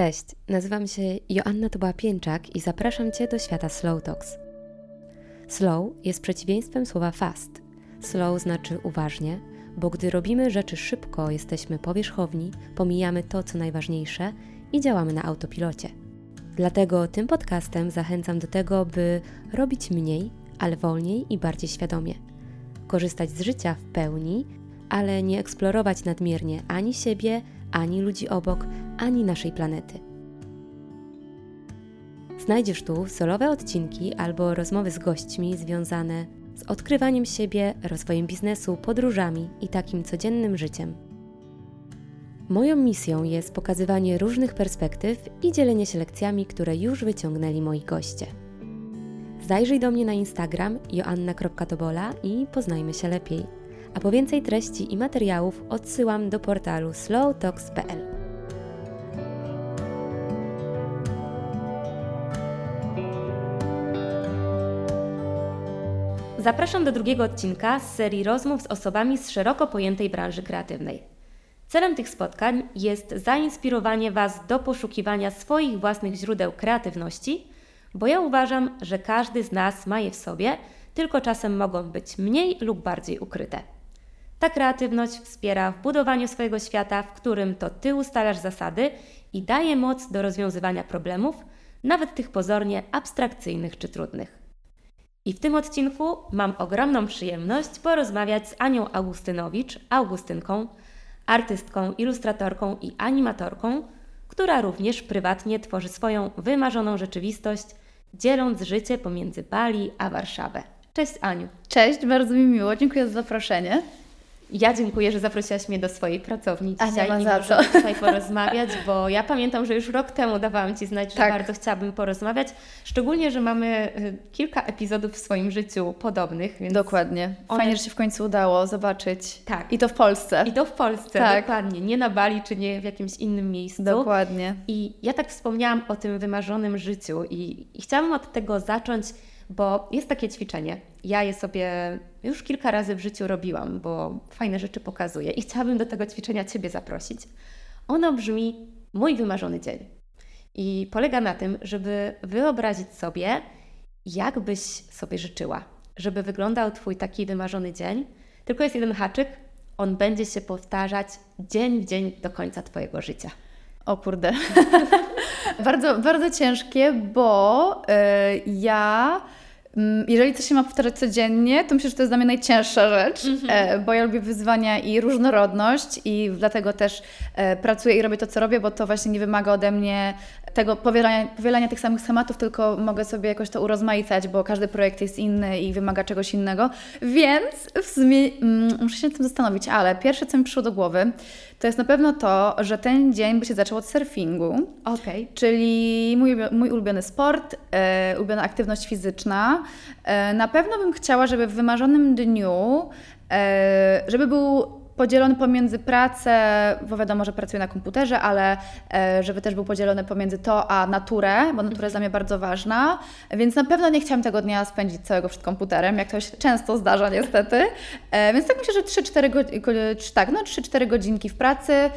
Cześć, nazywam się Joanna Toba-Pięczak i zapraszam Cię do świata Slow Talks. Slow jest przeciwieństwem słowa fast. Slow znaczy uważnie, bo gdy robimy rzeczy szybko, jesteśmy powierzchowni, pomijamy to, co najważniejsze i działamy na autopilocie. Dlatego tym podcastem zachęcam do tego, by robić mniej, ale wolniej i bardziej świadomie. Korzystać z życia w pełni, ale nie eksplorować nadmiernie ani siebie, ani ludzi obok, ani naszej planety. Znajdziesz tu solowe odcinki albo rozmowy z gośćmi związane z odkrywaniem siebie, rozwojem biznesu, podróżami i takim codziennym życiem. Moją misją jest pokazywanie różnych perspektyw i dzielenie się lekcjami, które już wyciągnęli moi goście. Zajrzyj do mnie na Instagram joanna.tobola i poznajmy się lepiej. A po więcej treści i materiałów odsyłam do portalu slowtalks.pl. Zapraszam do drugiego odcinka z serii rozmów z osobami z szeroko pojętej branży kreatywnej. Celem tych spotkań jest zainspirowanie Was do poszukiwania swoich własnych źródeł kreatywności, bo ja uważam, że każdy z nas ma je w sobie, tylko czasem mogą być mniej lub bardziej ukryte. Ta kreatywność wspiera w budowaniu swojego świata, w którym to Ty ustalasz zasady i daje moc do rozwiązywania problemów, nawet tych pozornie abstrakcyjnych czy trudnych. I w tym odcinku mam ogromną przyjemność porozmawiać z Anią Augustynowicz, Augustynką, artystką, ilustratorką i animatorką, która również prywatnie tworzy swoją wymarzoną rzeczywistość, dzieląc życie pomiędzy Bali a Warszawę. Cześć Aniu. Cześć, bardzo mi miło, dziękuję za zaproszenie. Ja dziękuję, że zaprosiłaś mnie do swojej pracowni A dzisiaj nie ma za co. tutaj porozmawiać, bo ja pamiętam, że już rok temu dawałam Ci znać, że Tak. bardzo chciałabym porozmawiać, szczególnie, że mamy y, kilka epizodów w swoim życiu podobnych, więc Dokładnie. One- Fajnie, że się w końcu udało zobaczyć. Tak. I to w Polsce. i to w Polsce, Tak. dokładnie, nie na Bali czy nie w jakimś innym miejscu. Dokładnie. I ja tak wspomniałam o tym wymarzonym życiu i, i chciałabym od tego zacząć, bo jest takie ćwiczenie. Ja je sobie już kilka razy w życiu robiłam, bo fajne rzeczy pokazuje i chciałabym do tego ćwiczenia Ciebie zaprosić. Ono brzmi mój wymarzony dzień. I polega na tym, żeby wyobrazić sobie, jak byś sobie życzyła, żeby wyglądał Twój taki wymarzony dzień. Tylko jest jeden haczyk, on będzie się powtarzać dzień w dzień do końca Twojego życia. O kurde. bardzo, bardzo ciężkie, bo e, ja, jeżeli coś się ma powtarzać codziennie, to myślę, że to jest dla mnie najcięższa rzecz, e, bo ja lubię wyzwania i różnorodność i dlatego też e, pracuję i robię to, co robię, bo to właśnie nie wymaga ode mnie tego powielania, powielania tych samych schematów, tylko mogę sobie jakoś to urozmaicać, bo każdy projekt jest inny i wymaga czegoś innego. Więc w sumie mm, muszę się nad tym zastanowić, ale pierwsze, co mi przyszło do głowy, to jest na pewno to, że ten dzień by się zaczął od surfingu, Okej. czyli mój, mój ulubiony sport, e, ulubiona aktywność fizyczna. E, na pewno bym chciała, żeby w wymarzonym dniu, e, żeby był podzielony pomiędzy pracę, bo wiadomo, że pracuję na komputerze, ale e, żeby też był podzielony pomiędzy to a naturę, bo natura jest dla mnie bardzo ważna, więc na pewno nie chciałam tego dnia spędzić całego przed komputerem, jak to się często zdarza niestety, e, więc tak myślę, że 3-4 godzinki, tak, no 3-4 godzinki w pracy,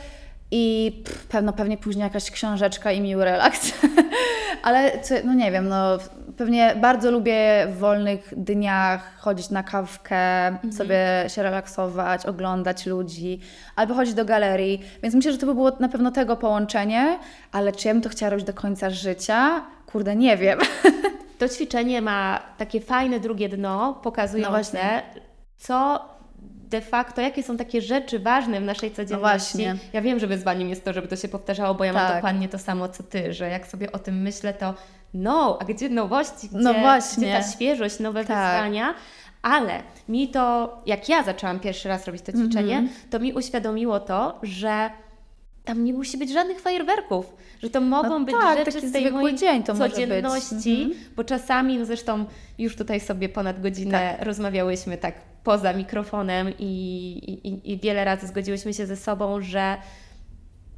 i pewno pewnie później jakaś książeczka i miły relaks. Ale co, no nie wiem, no pewnie bardzo lubię w wolnych dniach chodzić na kawkę, sobie się relaksować, oglądać ludzi, albo chodzić do galerii. Więc myślę, że to by było na pewno tego połączenie, ale czy ja bym to chciała robić do końca życia? Kurde, nie wiem. To ćwiczenie ma takie fajne drugie dno, pokazujące, No co de facto, jakie są takie rzeczy ważne w naszej codzienności. właśnie. Ja wiem, że wyzwaniem jest to, żeby to się powtarzało, bo ja mam Tak. dokładnie to samo co Ty, że jak sobie o tym myślę, to no, a gdzie nowości, gdzie, No właśnie. gdzie ta świeżość, nowe Tak. wyzwania. Ale mi to, jak ja zaczęłam pierwszy raz robić to ćwiczenie, Mhm. to mi uświadomiło to, że tam nie musi być żadnych fajerwerków, że to mogą No być tak, rzeczy taki z tej mojej dzień to może być. codzienności, Mhm. bo czasami, no zresztą już tutaj sobie ponad godzinę Tak. rozmawiałyśmy tak poza mikrofonem i, i, i wiele razy zgodziłyśmy się ze sobą, że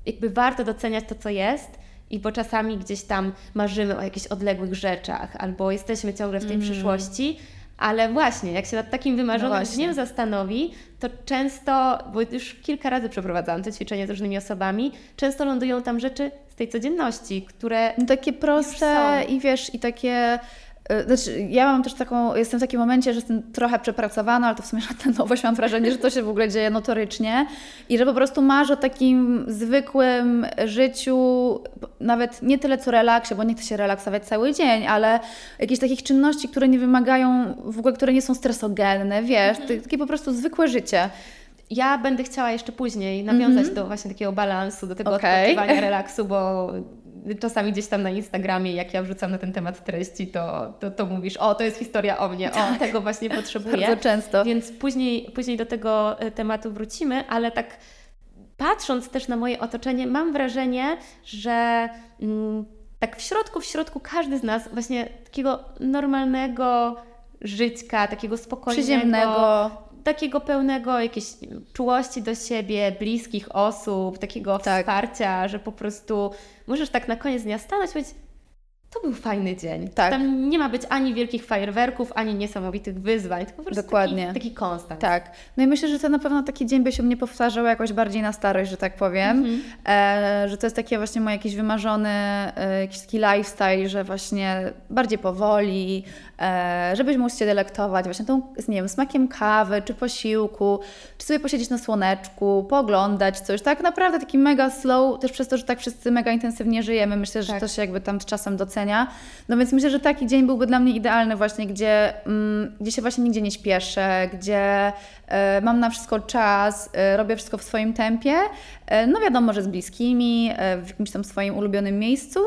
jakby warto doceniać to, co jest. I bo czasami gdzieś tam marzymy o jakichś odległych rzeczach, albo jesteśmy ciągle w tej Mm. przyszłości, ale właśnie, jak się nad takim wymarzonym No dniem zastanowi, to często, bo już kilka razy przeprowadzałam to ćwiczenie z różnymi osobami, często lądują tam rzeczy z tej codzienności, które No takie proste i wiesz, i takie. Y, Znaczy, ja mam też taką, jestem w takim momencie, że jestem trochę przepracowana, ale to w sumie żadna nowość, mam wrażenie, że to się w ogóle dzieje notorycznie i że po prostu marzę o takim zwykłym życiu, nawet nie tyle co relaksie, bo nie chcę się relaksować cały dzień, ale jakichś takich czynności, które nie wymagają, w ogóle, które nie są stresogenne, wiesz, Mhm. takie po prostu zwykłe życie. Ja będę chciała jeszcze później nawiązać do właśnie takiego balansu, do tego odpoczywania, relaksu, bo czasami gdzieś tam na Instagramie, jak ja wrzucam na ten temat treści, to, to, to mówisz, o, to jest historia o mnie, o, tego właśnie potrzebuję. Tak. Bardzo często. Więc później, później do tego e, tematu wrócimy, ale tak patrząc też na moje otoczenie, mam wrażenie, że mm, tak w środku, w środku każdy z nas właśnie takiego normalnego żyćka, takiego spokojnego, Przyziemnego. Takiego pełnego jakiejś czułości do siebie, bliskich osób, takiego Tak. wsparcia, że po prostu możesz tak na koniec dnia stanąć i powiedzieć, to był fajny dzień. Tak. Tam nie ma być ani wielkich fajerwerków, ani niesamowitych wyzwań, tylko po prostu Dokładnie. taki, taki konstans. Tak. No i myślę, że to na pewno taki dzień by się mnie powtarzał jakoś bardziej na starość, że tak powiem. Mhm. E, że to jest takie właśnie mój jakiś wymarzony e, jakiś taki lifestyle, że właśnie bardziej powoli, żebyś mógł się delektować właśnie tą, nie wiem, smakiem kawy, czy posiłku, czy sobie posiedzieć na słoneczku, pooglądać coś. Tak naprawdę taki mega slow, też przez to, że tak wszyscy mega intensywnie żyjemy. Myślę, że Tak. to się jakby tam z czasem docenia. No więc myślę, że taki dzień byłby dla mnie idealny właśnie, gdzie, mm, gdzie się właśnie nigdzie nie śpieszę, gdzie e, mam na wszystko czas, e, robię wszystko w swoim tempie. E, no wiadomo, że z bliskimi, e, w jakimś tam swoim ulubionym miejscu,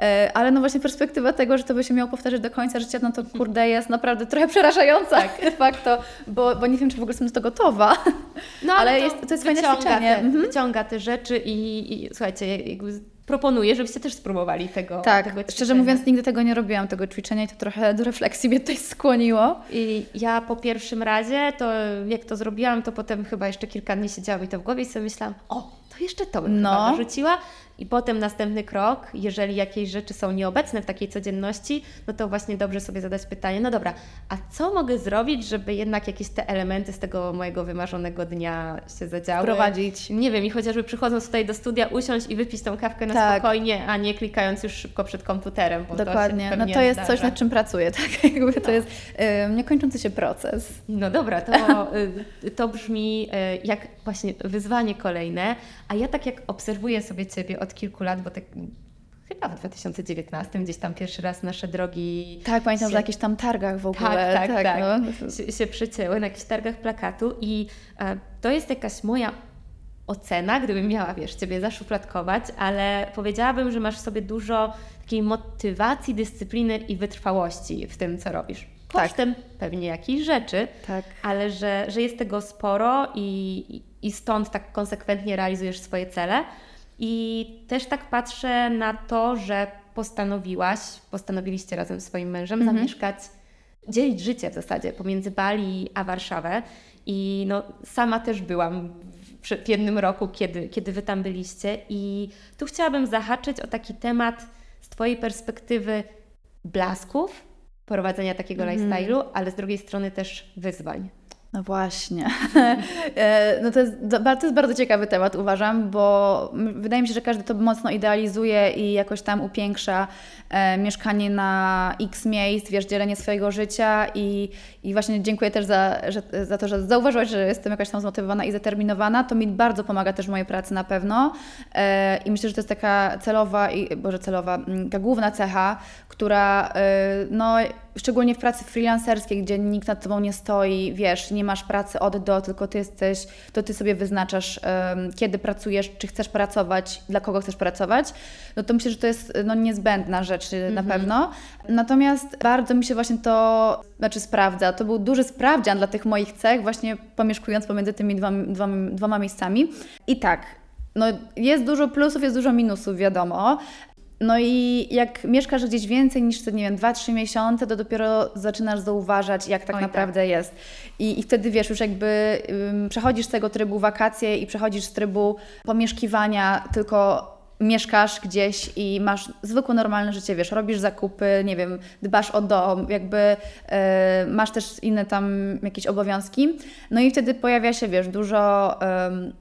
e, ale no właśnie perspektywa tego, że to by się miało powtarzać do końca życia, no to kurde jest naprawdę trochę przerażająca Tak. de facto, bo, bo nie wiem, czy w ogóle jestem do to gotowa. No, Ale jest- to jest fajne ćwiczenie. Te, Mhm. Wyciąga te rzeczy i, i słuchajcie, jakby proponuję, żebyście też spróbowali tego Tak, tego szczerze ćwiczenia. mówiąc nigdy tego nie robiłam, tego ćwiczenia i to trochę do refleksji mnie tutaj skłoniło. I ja po pierwszym razie, to jak to zrobiłam, to potem chyba jeszcze kilka dni siedziało mi to w głowie i sobie myślałam, o, to jeszcze to bym No. dorzuciła. I potem następny krok, jeżeli jakieś rzeczy są nieobecne w takiej codzienności, no to właśnie dobrze sobie zadać pytanie, no dobra, a co mogę zrobić, żeby jednak jakieś te elementy z tego mojego wymarzonego dnia się zadziały? Prowadzić. Nie wiem, i chociażby przychodząc tutaj do studia, usiąść i wypić tą kawkę na Tak. spokojnie, a nie klikając już szybko przed komputerem. Bo To Dokładnie. się No to jest coś, zdarza. nad czym pracuję, tak? Jakby to jest y, niekończący się proces. No dobra, to, y, to brzmi y, jak właśnie wyzwanie kolejne, a ja tak jak obserwuję sobie Ciebie od kilku lat, bo tak chyba w 2019 gdzieś tam pierwszy raz nasze drogi Tak, pamiętam, się, na jakichś tam targach w ogóle. tak, tak, tak, No. się, się przycięły na jakichś targach plakatu i e, to jest jakaś moja ocena, gdybym miała, wiesz, Ciebie zaszufladkować, ale powiedziałabym, że masz w sobie dużo takiej motywacji, dyscypliny i wytrwałości w tym, co robisz. Tak. Kosztem pewnie jakichś rzeczy, Tak. ale że, że jest tego sporo i, i stąd tak konsekwentnie realizujesz swoje cele. I też tak patrzę na to, że postanowiłaś, postanowiliście razem z swoim mężem Mhm. zamieszkać, dzielić życie w zasadzie pomiędzy Bali a Warszawę. I no, sama też byłam w, jednym roku, kiedy, kiedy Wy tam byliście. I tu chciałabym zahaczyć o taki temat z Twojej perspektywy blasków, prowadzenia takiego Mhm. lifestyle'u, ale z drugiej strony też wyzwań. No właśnie. E, no to jest, to jest bardzo ciekawy temat, uważam, bo wydaje mi się, że każdy to mocno idealizuje i jakoś tam upiększa e, mieszkanie na x miejsc, wiesz, dzielenie swojego życia i, i właśnie dziękuję też za, że, za to, że zauważyłaś, że jestem jakaś tam zmotywowana i zdeterminowana. To mi bardzo pomaga też w mojej pracy na pewno e, i myślę, że to jest taka celowa, i, boże celowa, taka główna cecha, która no szczególnie w pracy freelancerskiej, gdzie nikt nad Tobą nie stoi, wiesz, nie masz pracy od do, tylko Ty jesteś, to Ty sobie wyznaczasz, em, kiedy pracujesz, czy chcesz pracować, dla kogo chcesz pracować, no to myślę, że to jest no, niezbędna rzecz y, na pewno. Natomiast bardzo mi się właśnie to, znaczy sprawdza, to był duży sprawdzian dla tych moich cech, właśnie pomieszkując pomiędzy tymi dwoma, dwoma, dwoma miejscami. I tak, no jest dużo plusów, jest dużo minusów, wiadomo. No i jak mieszkasz gdzieś więcej niż te, nie wiem, 2-3 miesiące, to dopiero zaczynasz zauważać, jak tak Oj, tak. naprawdę jest. I, I wtedy wiesz, już jakby ym, przechodzisz z tego trybu wakacje i przechodzisz z trybu pomieszkiwania tylko mieszkasz gdzieś i masz zwykłe, normalne życie, wiesz, robisz zakupy, nie wiem, dbasz o dom, jakby e, masz też inne tam jakieś obowiązki. No i wtedy pojawia się, wiesz, dużo,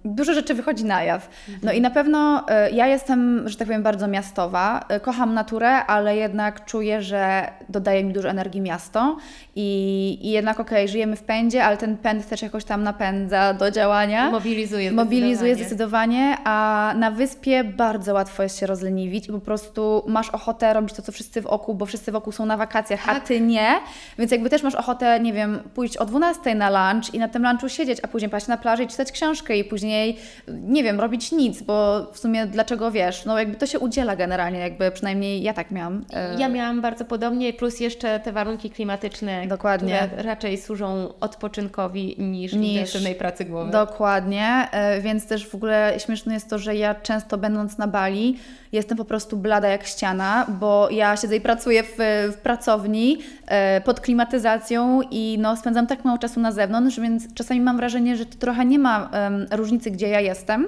dużo rzeczy wychodzi na jaw. No i na pewno e, ja jestem, że tak powiem, bardzo miastowa. E, kocham naturę, ale jednak czuję, że dodaje mi dużo energii miasto i, i jednak okej, okay, żyjemy w pędzie, ale ten pęd też jakoś tam napędza do działania. Mobilizuje Mobilizuje zdecydowanie, a na wyspie bardzo łatwo jest się rozleniwić i po prostu masz ochotę robić to, co wszyscy wokół, bo wszyscy wokół są na wakacjach, tak. a Ty nie, więc jakby też masz ochotę, nie wiem, pójść o 12 na lunch i na tym lunchu siedzieć, a później paść na plaży i czytać książkę i później, nie wiem, robić nic, bo w sumie dlaczego wiesz, no jakby to się udziela generalnie, jakby przynajmniej ja tak miałam. E, ja miałam bardzo podobnie, plus jeszcze te warunki klimatyczne, Dokładnie. które raczej służą odpoczynkowi niż, niż intensywnej pracy głowy. Dokładnie, e, więc też w ogóle śmieszne jest to, że ja często będąc na Bali jestem po prostu blada jak ściana, bo ja siedzę i pracuję w, w pracowni e, pod klimatyzacją i no, spędzam tak mało czasu na zewnątrz, więc czasami mam wrażenie, że to trochę nie ma różnicy, gdzie ja jestem.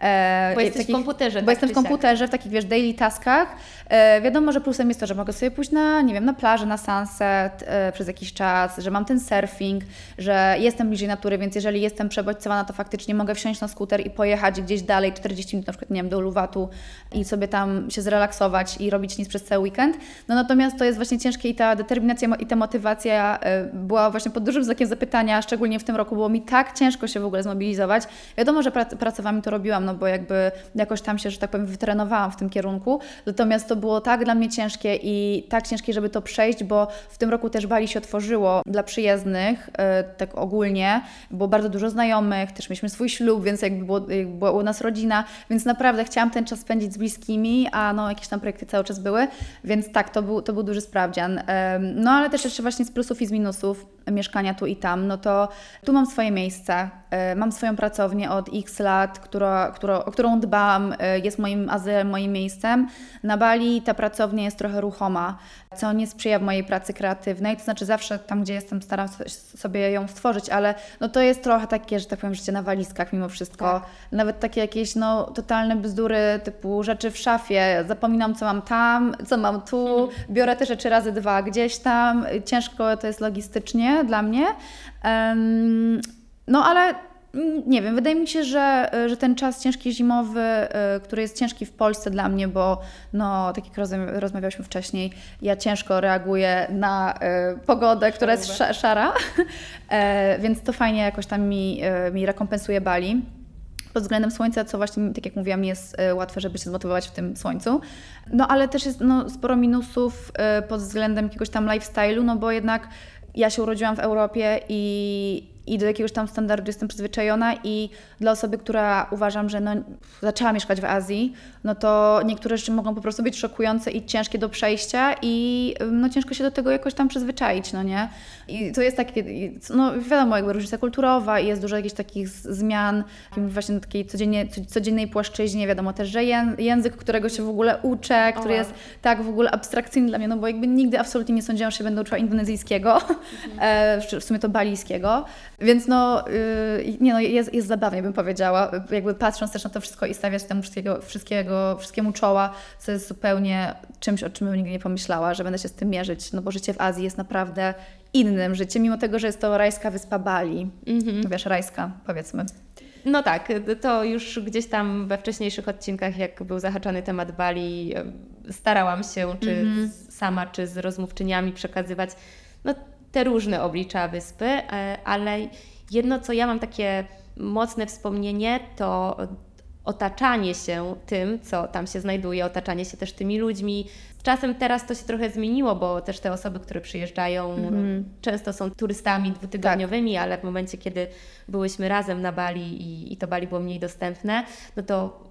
E, bo jesteś takich, w komputerze. Bo tak, jestem w komputerze, w takich, wiesz, daily taskach. E, wiadomo, że plusem jest to, że mogę sobie pójść na, nie wiem, na plażę, na sunset e, przez jakiś czas, że mam ten surfing, że jestem bliżej natury, więc jeżeli jestem przebodźcowana, to faktycznie mogę wsiąść na skuter i pojechać gdzieś dalej 40 minut, na przykład, nie wiem, do Uluwatu i sobie tam się zrelaksować i robić nic przez cały weekend. No natomiast to jest właśnie ciężkie i ta determinacja i ta motywacja e, była właśnie pod dużym znakiem zapytania, szczególnie w tym roku, było mi tak ciężko się w ogóle zmobilizować. Wiadomo, że prac pracowami to robiłam, no bo jakby jakoś tam się, że tak powiem, wytrenowałam w tym kierunku. Natomiast to było tak dla mnie ciężkie i tak ciężkie, żeby to przejść, bo w tym roku też Bali się otworzyło dla przyjezdnych, yy, tak ogólnie. Było bardzo dużo znajomych, też mieliśmy swój ślub, więc jakby, było, jakby była u nas rodzina, więc naprawdę chciałam ten czas spędzić z bliskimi, a no jakieś tam projekty cały czas były, więc tak, to był, to był duży sprawdzian. No ale też jeszcze właśnie z plusów i z minusów mieszkania tu i tam, no to tu mam swoje miejsce, E, mam swoją pracownię od x lat, która, która, o którą dbam, e, jest moim azylem, moim miejscem. Na Bali ta pracownia jest trochę ruchoma, co nie sprzyja mojej pracy kreatywnej. To znaczy zawsze tam, gdzie jestem, staram sobie ją stworzyć, ale no to jest trochę takie, że tak powiem, życie na walizkach mimo wszystko. Tak. Nawet takie jakieś no, totalne bzdury typu rzeczy w szafie. Zapominam, co mam tam, co mam tu. Mhm. Biorę te rzeczy razy dwa gdzieś tam. Ciężko to jest logistycznie dla mnie. No ale nie wiem, wydaje mi się, że, że ten czas ciężki zimowy, y, który jest ciężki w Polsce dla mnie, bo no, tak jak rozmawialiśmy wcześniej, ja ciężko reaguję na y, pogodę, która jest szara, e, więc to fajnie jakoś tam mi, y, mi rekompensuje Bali pod względem słońca, co właśnie, tak jak mówiłam, jest łatwe, żeby się zmotywować w tym słońcu. No ale też jest no, sporo minusów pod względem jakiegoś tam lifestyle'u, no bo jednak ja się urodziłam w Europie i i do jakiegoś tam standardu jestem przyzwyczajona i dla osoby, która uważam, że no, zaczęła mieszkać w Azji, no to niektóre rzeczy mogą po prostu być szokujące i ciężkie do przejścia i no ciężko się do tego jakoś tam przyzwyczaić, no nie? I to jest takie, no wiadomo, jakby różnica kulturowa i jest dużo jakichś takich zmian, właśnie na takiej codziennie, codziennej płaszczyźnie, wiadomo też, że język, którego się w ogóle uczę, który jest tak w ogóle abstrakcyjny dla mnie, no bo jakby nigdy absolutnie nie sądziłam, że się będę uczyła indonezyjskiego, mhm. w sumie to balijskiego, więc no, yy, nie no, jest, jest zabawnie bym powiedziała, jakby patrząc też na to wszystko i stawiać temu wszystkiego, wszystkiego, wszystkiemu czoła, co jest zupełnie czymś, o czym bym nigdy nie pomyślała, że będę się z tym mierzyć, no bo życie w Azji jest naprawdę innym życiem, mimo tego, że jest to rajska wyspa Bali. Mhm. Wiesz, rajska, powiedzmy. No tak, to już gdzieś tam we wcześniejszych odcinkach, jak był zahaczany temat Bali, starałam się, czy mhm. sama, czy z rozmówczyniami przekazywać no, te różne oblicza wyspy, e, ale jedno, co ja mam takie mocne wspomnienie, to otaczanie się tym, co tam się znajduje, otaczanie się też tymi ludźmi. Czasem teraz to się trochę zmieniło, bo też te osoby, które przyjeżdżają, mm. często są turystami dwutygodniowymi, tak. ale w momencie, kiedy byłyśmy razem na Bali i, i to Bali było mniej dostępne, no to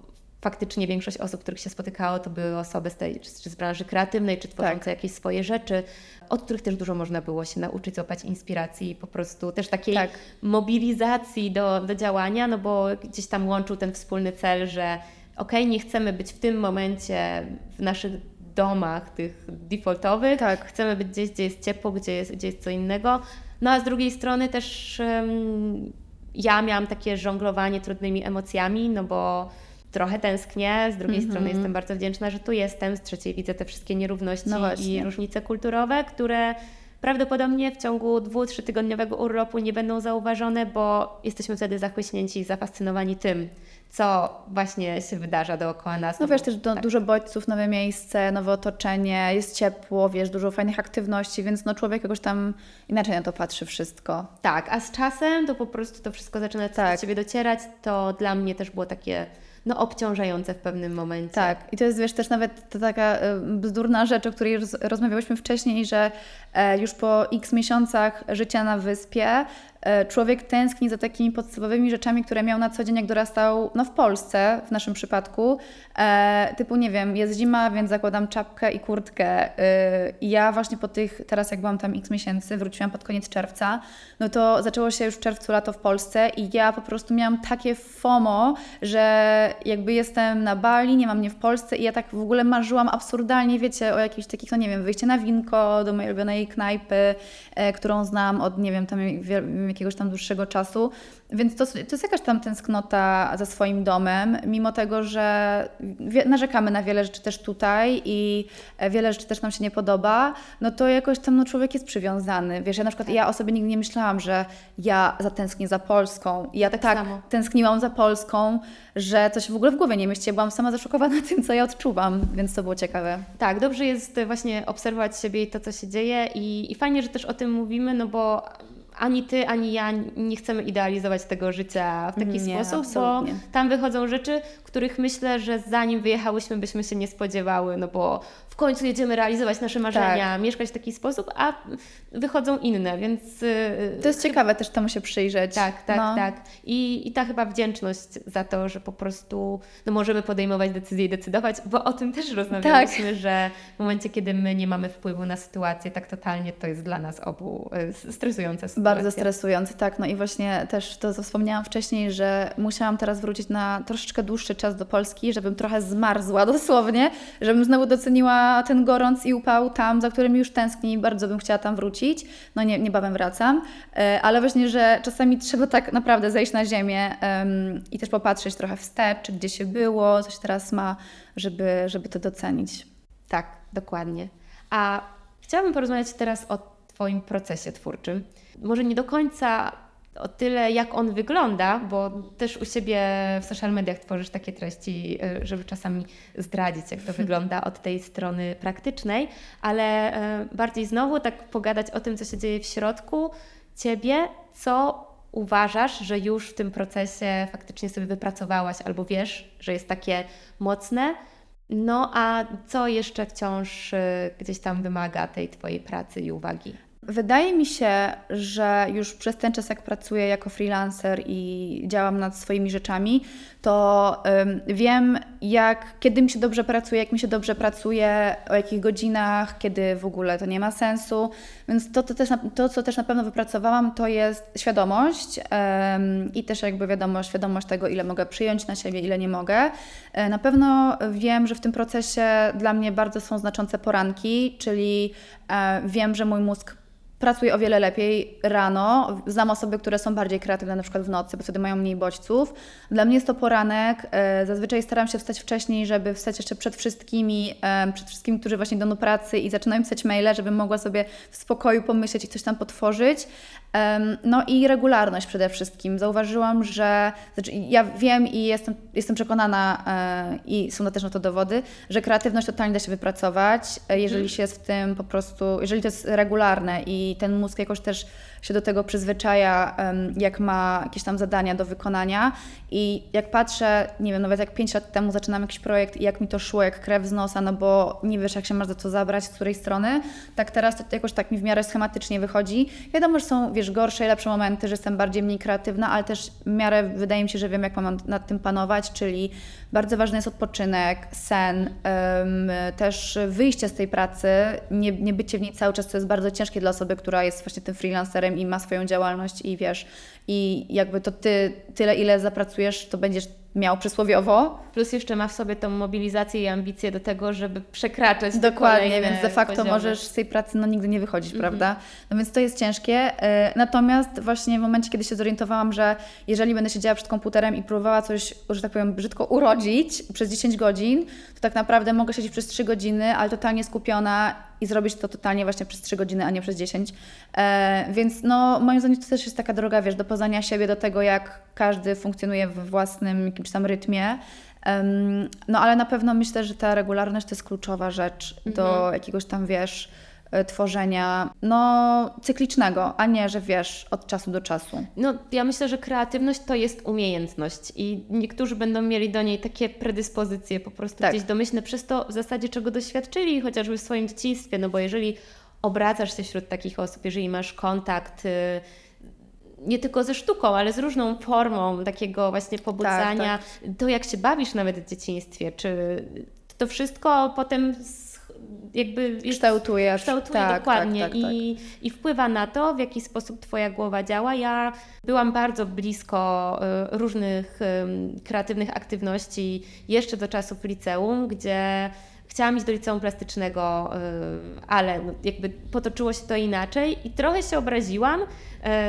faktycznie większość osób, których się spotykało, to były osoby z tej, czy z branży kreatywnej, czy tworzące tak. jakieś swoje rzeczy, od których też dużo można było się nauczyć, złapać inspiracji i po prostu też takiej tak. mobilizacji do, do działania, no bo gdzieś tam łączył ten wspólny cel, że okej, okay, nie chcemy być w tym momencie w naszych domach tych defaultowych, tak. chcemy być gdzieś, gdzie jest ciepło, gdzie jest, gdzie jest co innego, no a z drugiej strony też um, ja miałam takie żonglowanie trudnymi emocjami, no bo trochę tęsknię, z drugiej Mhm. strony jestem bardzo wdzięczna, że tu jestem, z trzeciej widzę te wszystkie nierówności No i różnice kulturowe, które prawdopodobnie w ciągu dwu, trzytygodniowego urlopu nie będą zauważone, bo jesteśmy wtedy zachłyśnięci i zafascynowani tym, co właśnie się wydarza dookoła nas. No wiesz, też do, tak. dużo bodźców, nowe miejsce, nowe otoczenie, jest ciepło, wiesz, dużo fajnych aktywności, więc no człowiek jakoś tam inaczej na to patrzy wszystko. Tak, a z czasem to po prostu to wszystko zaczyna Tak. do Ciebie docierać. To dla mnie też było takie no, obciążające w pewnym momencie. Tak, i to jest wiesz też nawet ta taka y, bzdurna rzecz, o której roz, rozmawiałyśmy wcześniej, że e, już po x miesiącach życia na wyspie człowiek tęskni za takimi podstawowymi rzeczami, które miał na co dzień, jak dorastał no, w Polsce, w naszym przypadku. E, typu, nie wiem, jest zima, więc zakładam czapkę i kurtkę. I ja właśnie po tych, teraz jak byłam tam x miesięcy, wróciłam pod koniec czerwca, no to zaczęło się już w czerwcu lato w Polsce i ja po prostu miałam takie FOMO, że jakby jestem na Bali, nie mam mnie w Polsce i ja tak w ogóle marzyłam absurdalnie, wiecie, o jakichś takich, no nie wiem, wyjście na winko do mojej ulubionej knajpy, e, którą znam od, nie wiem, tam jakiegoś tam dłuższego czasu. Więc to, to jest jakaś tam tęsknota za swoim domem, mimo tego, że narzekamy na wiele rzeczy też tutaj i e, wiele rzeczy też nam się nie podoba, no to jakoś tam no, człowiek jest przywiązany. Wiesz, ja na przykład ja o sobie nigdy nie myślałam, że ja zatęsknię za Polską. I ja Tak tak, samo. tęskniłam za Polską, że się w ogóle w głowie nie mieści. Byłam sama zaszokowana tym, co ja odczuwam, więc to było ciekawe. Tak, dobrze jest właśnie obserwować siebie i to, co się dzieje i, i fajnie, że też o tym mówimy, no bo ani ty, ani ja nie chcemy idealizować tego życia w taki Nie, sposób, absolutnie. bo tam wychodzą rzeczy, których myślę, że zanim wyjechałyśmy, byśmy się nie spodziewały, no bo w końcu jedziemy realizować nasze marzenia, Tak. mieszkać w taki sposób, a wychodzą inne, więc... yy, To jest ciekawe też temu się przyjrzeć. Tak, tak, no. tak. I, I ta chyba wdzięczność za to, że po prostu no, możemy podejmować decyzje i decydować, bo o tym też rozmawialiśmy, Tak. że w momencie, kiedy my nie mamy wpływu na sytuację, tak totalnie to jest dla nas obu y, stresująca sytuacja. Bardzo stresujący, tak. No i właśnie też to, co wspomniałam wcześniej, że musiałam teraz wrócić na troszeczkę dłuższy czas do Polski, żebym trochę zmarzła dosłownie, żebym znowu doceniła ten gorąc i upał tam, za którym już tęsknię i bardzo bym chciała tam wrócić. No nie, niebawem wracam, E, ale właśnie, że czasami trzeba tak naprawdę zejść na ziemię em, i też popatrzeć trochę wstecz, czy gdzie się było, coś teraz ma, żeby, żeby to docenić. Tak, dokładnie. A chciałabym porozmawiać teraz o Twoim procesie twórczym. Może nie do końca o tyle, jak on wygląda, bo też u siebie w social mediach tworzysz takie treści, y, żeby czasami zdradzić, jak to wygląda od tej strony praktycznej, ale y, bardziej znowu tak pogadać o tym, co się dzieje w środku Ciebie, co uważasz, że już w tym procesie faktycznie sobie wypracowałaś albo wiesz, że jest takie mocne, no a co jeszcze wciąż y, gdzieś tam wymaga tej Twojej pracy i uwagi? Wydaje mi się, że już przez ten czas, jak pracuję jako freelancer i działam nad swoimi rzeczami, to wiem, jak, kiedy mi się dobrze pracuje, jak mi się dobrze pracuje, o jakich godzinach, kiedy w ogóle to nie ma sensu. Więc to, to, też, to co też na pewno wypracowałam, to jest świadomość i też jakby wiadomo, świadomość tego, ile mogę przyjąć na siebie, ile nie mogę. E, Na pewno wiem, że w tym procesie dla mnie bardzo są znaczące poranki, czyli e, wiem, że mój mózg pracuje o wiele lepiej rano. Znam osoby, które są bardziej kreatywne na przykład w nocy, bo wtedy mają mniej bodźców. Dla mnie jest to poranek. E, Zazwyczaj staram się wstać wcześniej, żeby wstać jeszcze przed wszystkimi, e, przed wszystkimi, którzy właśnie idą do pracy i zaczynają pisać maile, żebym mogła sobie w spokoju pomyśleć i coś tam potworzyć. No i regularność przede wszystkim. Zauważyłam, że znaczy ja wiem i jestem, jestem przekonana e, i są też na to dowody, że kreatywność totalnie da się wypracować, jeżeli się jest w tym po prostu, jeżeli to jest regularne i ten mózg jakoś też się do tego przyzwyczaja, jak ma jakieś tam zadania do wykonania i jak patrzę, nie wiem, nawet jak 5 lat temu zaczynam jakiś projekt i jak mi to szło jak krew z nosa, no bo nie wiesz jak się masz za co zabrać, z której strony, tak teraz to jakoś tak mi w miarę schematycznie wychodzi. Wiadomo, że są, wiesz, gorsze i lepsze momenty, że jestem bardziej mniej kreatywna, ale też w miarę wydaje mi się, że wiem jak mam nad, tym panować, czyli bardzo ważny jest odpoczynek, sen, em, też wyjście z tej pracy, nie, nie bycie w niej cały czas, co jest bardzo ciężkie dla osoby, która jest właśnie tym freelancerem i ma swoją działalność i wiesz, i jakby to ty tyle, ile zapracujesz, to będziesz miał przysłowiowo. Plus jeszcze ma w sobie tą mobilizację i ambicję do tego, żeby przekraczać Dokładnie, więc de facto poziomy. możesz z tej pracy no, nigdy nie wychodzić, -hmm. prawda? No więc to jest ciężkie. E, natomiast właśnie w momencie, kiedy się zorientowałam, że jeżeli będę siedziała przed komputerem i próbowała coś, że tak powiem, brzydko urodzić przez 10 godzin, to tak naprawdę mogę siedzieć przez 3 godziny, ale totalnie skupiona i zrobić to totalnie właśnie przez 3 godziny, a nie przez 10. E, więc no, moim zdaniem to też jest taka droga, wiesz, do poznania siebie, do tego, jak każdy funkcjonuje w własnym jakimś tam rytmie. No ale na pewno myślę, że ta regularność to jest kluczowa rzecz mhm. do jakiegoś tam, wiesz, e, tworzenia no, cyklicznego, a nie, że wiesz, od czasu do czasu. No, ja myślę, że kreatywność to jest umiejętność i niektórzy będą mieli do niej takie predyspozycje po prostu tak. gdzieś domyślne przez to w zasadzie czego doświadczyli chociażby w swoim dzieciństwie, no bo jeżeli obracasz się wśród takich osób, jeżeli masz kontakt y, nie tylko ze sztuką, ale z różną formą takiego właśnie pobudzania, tak, tak. to jak się bawisz nawet w dzieciństwie, czy to wszystko potem jakby kształtuje, kształtuje tak, dokładnie tak, tak, I, tak. i wpływa na to, w jaki sposób Twoja głowa działa. Ja byłam bardzo blisko y, różnych kreatywnych aktywności jeszcze do czasów liceum, gdzie chciałam iść do liceum plastycznego, y, ale no, jakby potoczyło się to inaczej i trochę się obraziłam y,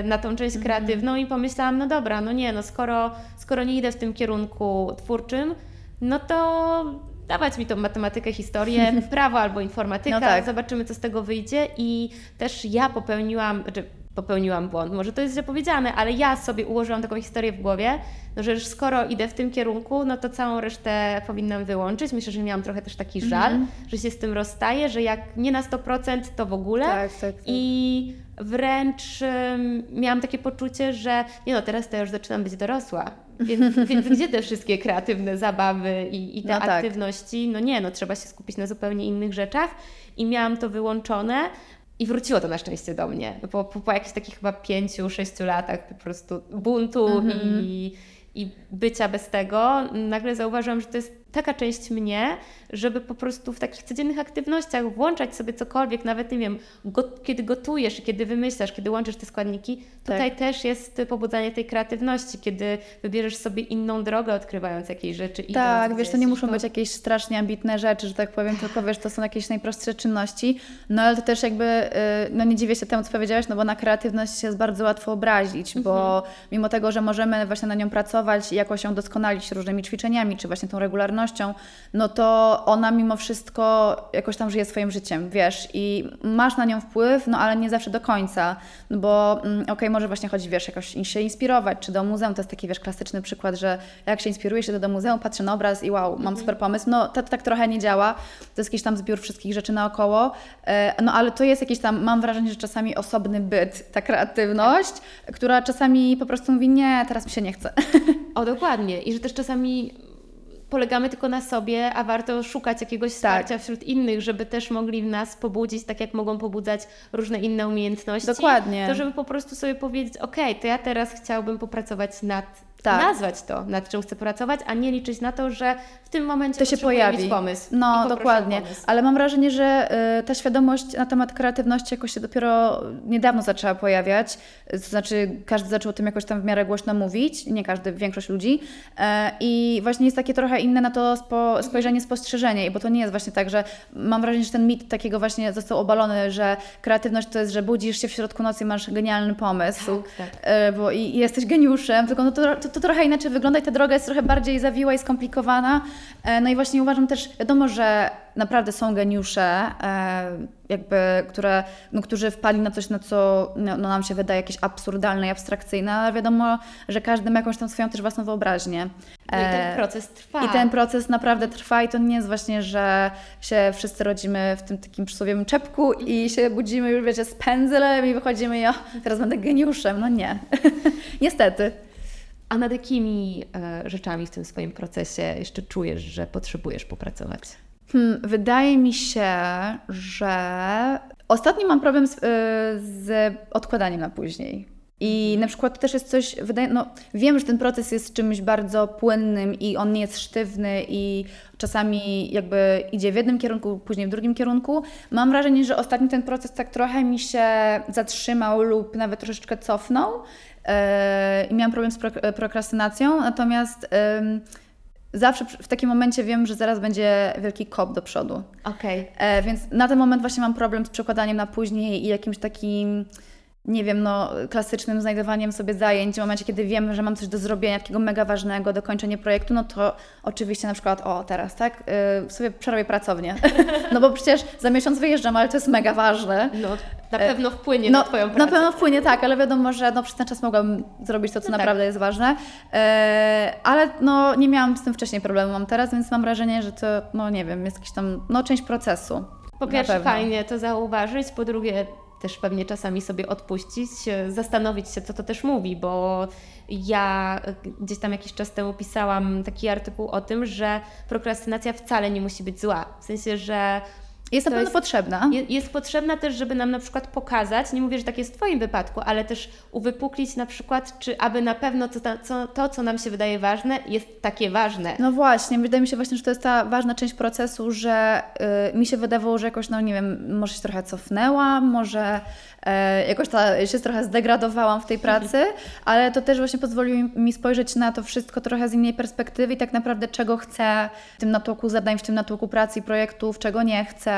na tą część mhm. kreatywną i pomyślałam, no dobra, no nie, no skoro, skoro nie idę w tym kierunku twórczym, no to dawać mi tą matematykę, historię, prawo albo informatyka, no tak. zobaczymy, co z tego wyjdzie. I też ja popełniłam, znaczy popełniłam błąd, może to jest źle powiedziane, ale ja sobie ułożyłam taką historię w głowie, no, że już skoro idę w tym kierunku, no to całą resztę powinnam wyłączyć. Myślę, że miałam trochę też taki żal, mm -hmm. że się z tym rozstaję, że jak nie na 100%, to w ogóle. Tak, tak, tak. I wręcz um, miałam takie poczucie, że nie no, teraz to już zaczynam być dorosła. Więc, więc gdzie te wszystkie kreatywne zabawy i, i te no tak. aktywności? No nie, no trzeba się skupić na zupełnie innych rzeczach. I miałam to wyłączone, i wróciło to na szczęście do mnie. Po, po, po jakichś takich chyba pięciu, sześciu latach po prostu buntu -hmm. i, i bycia bez tego, nagle zauważyłam, że to jest taka część mnie, żeby po prostu w takich codziennych aktywnościach włączać sobie cokolwiek, nawet nie wiem, go, kiedy gotujesz, kiedy wymyślasz, kiedy łączysz te składniki, tutaj tak. też jest pobudzanie tej kreatywności, kiedy wybierzesz sobie inną drogę, odkrywając jakieś rzeczy. Tak, wiesz, to nie muszą to... być jakieś strasznie ambitne rzeczy, że tak powiem, tylko wiesz, to są jakieś najprostsze czynności, no ale to też jakby, y, no nie dziwię się temu, co powiedziałaś, no bo na kreatywność jest bardzo łatwo obrazić, bo mhm. mimo tego, że możemy właśnie na nią pracować i jakoś ją doskonalić różnymi ćwiczeniami, czy właśnie tą regularnością, no to ona mimo wszystko jakoś tam żyje swoim życiem, wiesz, i masz na nią wpływ, no ale nie zawsze do końca, no bo mm, okej, okay, może właśnie chodzi, wiesz, jakoś się inspirować, czy do muzeum, to jest taki, wiesz, klasyczny przykład, że jak się inspiruje się do muzeum, patrzę na obraz i wow, mam mhm. super pomysł, no to, to tak trochę nie działa, to jest jakiś tam zbiór wszystkich rzeczy naokoło, e, no ale to jest jakiś tam, mam wrażenie, że czasami osobny byt, ta kreatywność, która czasami po prostu mówi, nie, teraz mi się nie chce. O, dokładnie. I że też czasami polegamy tylko na sobie, a warto szukać jakiegoś tak. wsparcia wśród innych, żeby też mogli w nas pobudzić, tak jak mogą pobudzać różne inne umiejętności. Dokładnie. To, żeby po prostu sobie powiedzieć, ok, to ja teraz chciałbym popracować nad tak. nazwać to, nad czym chcę pracować, a nie liczyć na to, że w tym momencie to się pojawi. mieć pomysł. No, dokładnie. Pomysł. Ale mam wrażenie, że y, ta świadomość na temat kreatywności jakoś się dopiero niedawno zaczęła pojawiać. To znaczy, każdy zaczął o tym jakoś tam w miarę głośno mówić, nie każdy, większość ludzi. Y, I właśnie jest takie trochę inne na to spo, spojrzenie, spostrzeżenie, bo to nie jest właśnie tak, że mam wrażenie, że ten mit takiego właśnie został obalony, że kreatywność to jest, że budzisz się w środku nocy i masz genialny pomysł, tak, tak. Y, bo i, i, jesteś geniuszem, tylko no to, to, to trochę inaczej wygląda i ta droga jest trochę bardziej zawiła i skomplikowana. E, no i właśnie uważam też, wiadomo, że naprawdę są geniusze, e, jakby, które, no, którzy wpali na coś, na co no, no, nam się wydaje jakieś absurdalne i abstrakcyjne, ale wiadomo, że każdy ma jakąś tam swoją też własną wyobraźnię. No I ten e, proces trwa. I ten proces naprawdę trwa i to nie jest właśnie, że się wszyscy rodzimy w tym takim przysłowiowym czepku i się budzimy już, wiecie, z pędzlem i wychodzimy i o, teraz będę geniuszem. No nie. Niestety. A nad jakimi e, rzeczami w tym swoim procesie jeszcze czujesz, że potrzebujesz popracować? Hmm, wydaje mi się, że ostatnio mam problem z, y, z odkładaniem na później. I Mhm. na przykład też jest coś, wydaje, no wiem, że ten proces jest czymś bardzo płynnym i on nie jest sztywny i czasami jakby idzie w jednym kierunku, później w drugim kierunku. Mam wrażenie, że ostatnio ten proces tak trochę mi się zatrzymał lub nawet troszeczkę cofnął i miałam problem z prok- prokrastynacją, natomiast zawsze w takim momencie wiem, że zaraz będzie wielki kop do przodu. Okej. E, więc na ten moment właśnie mam problem z przekładaniem na później i jakimś takim, nie wiem, no, klasycznym znajdowaniem sobie zajęć. W momencie, kiedy wiem, że mam coś do zrobienia, takiego mega ważnego, dokończenie projektu, no to oczywiście na przykład, o teraz, tak, y, sobie przerobię pracownię. no bo przecież za miesiąc wyjeżdżam, ale to jest mega ważne. No, na pewno wpłynie No, na Twoją pracę. na pewno wpłynie, tak, ale wiadomo, że no, przez ten czas mogłabym zrobić to, co No tak. naprawdę jest ważne. E, ale no, nie miałam z tym wcześniej problemu, mam teraz, więc mam wrażenie, że to, no nie wiem, jest jakiś tam, no część procesu. Po pierwsze, fajnie to zauważyć, po drugie, też pewnie czasami sobie odpuścić, e, zastanowić się, co to też mówi, bo ja e, gdzieś tam jakiś czas temu pisałam taki artykuł o tym, że prokrastynacja wcale nie musi być zła. W sensie, że Jest na To pewno jest- potrzebna. je- jest potrzebna też, żeby nam na przykład pokazać, nie mówię, że tak jest w Twoim wypadku, ale też uwypuklić na przykład, czy aby na pewno to, co, to, co nam się wydaje ważne, jest takie ważne. No właśnie, wydaje mi się właśnie, że to jest ta ważna część procesu, że y, mi się wydawało, że jakoś, no nie wiem, może się trochę cofnęłam, może e, jakoś ta, się trochę zdegradowałam w tej pracy, ale to też właśnie pozwoliło mi- mi spojrzeć na to wszystko trochę z innej perspektywy i tak naprawdę czego chcę w tym natłoku zadań, w tym natłoku pracy i projektów, czego nie chcę.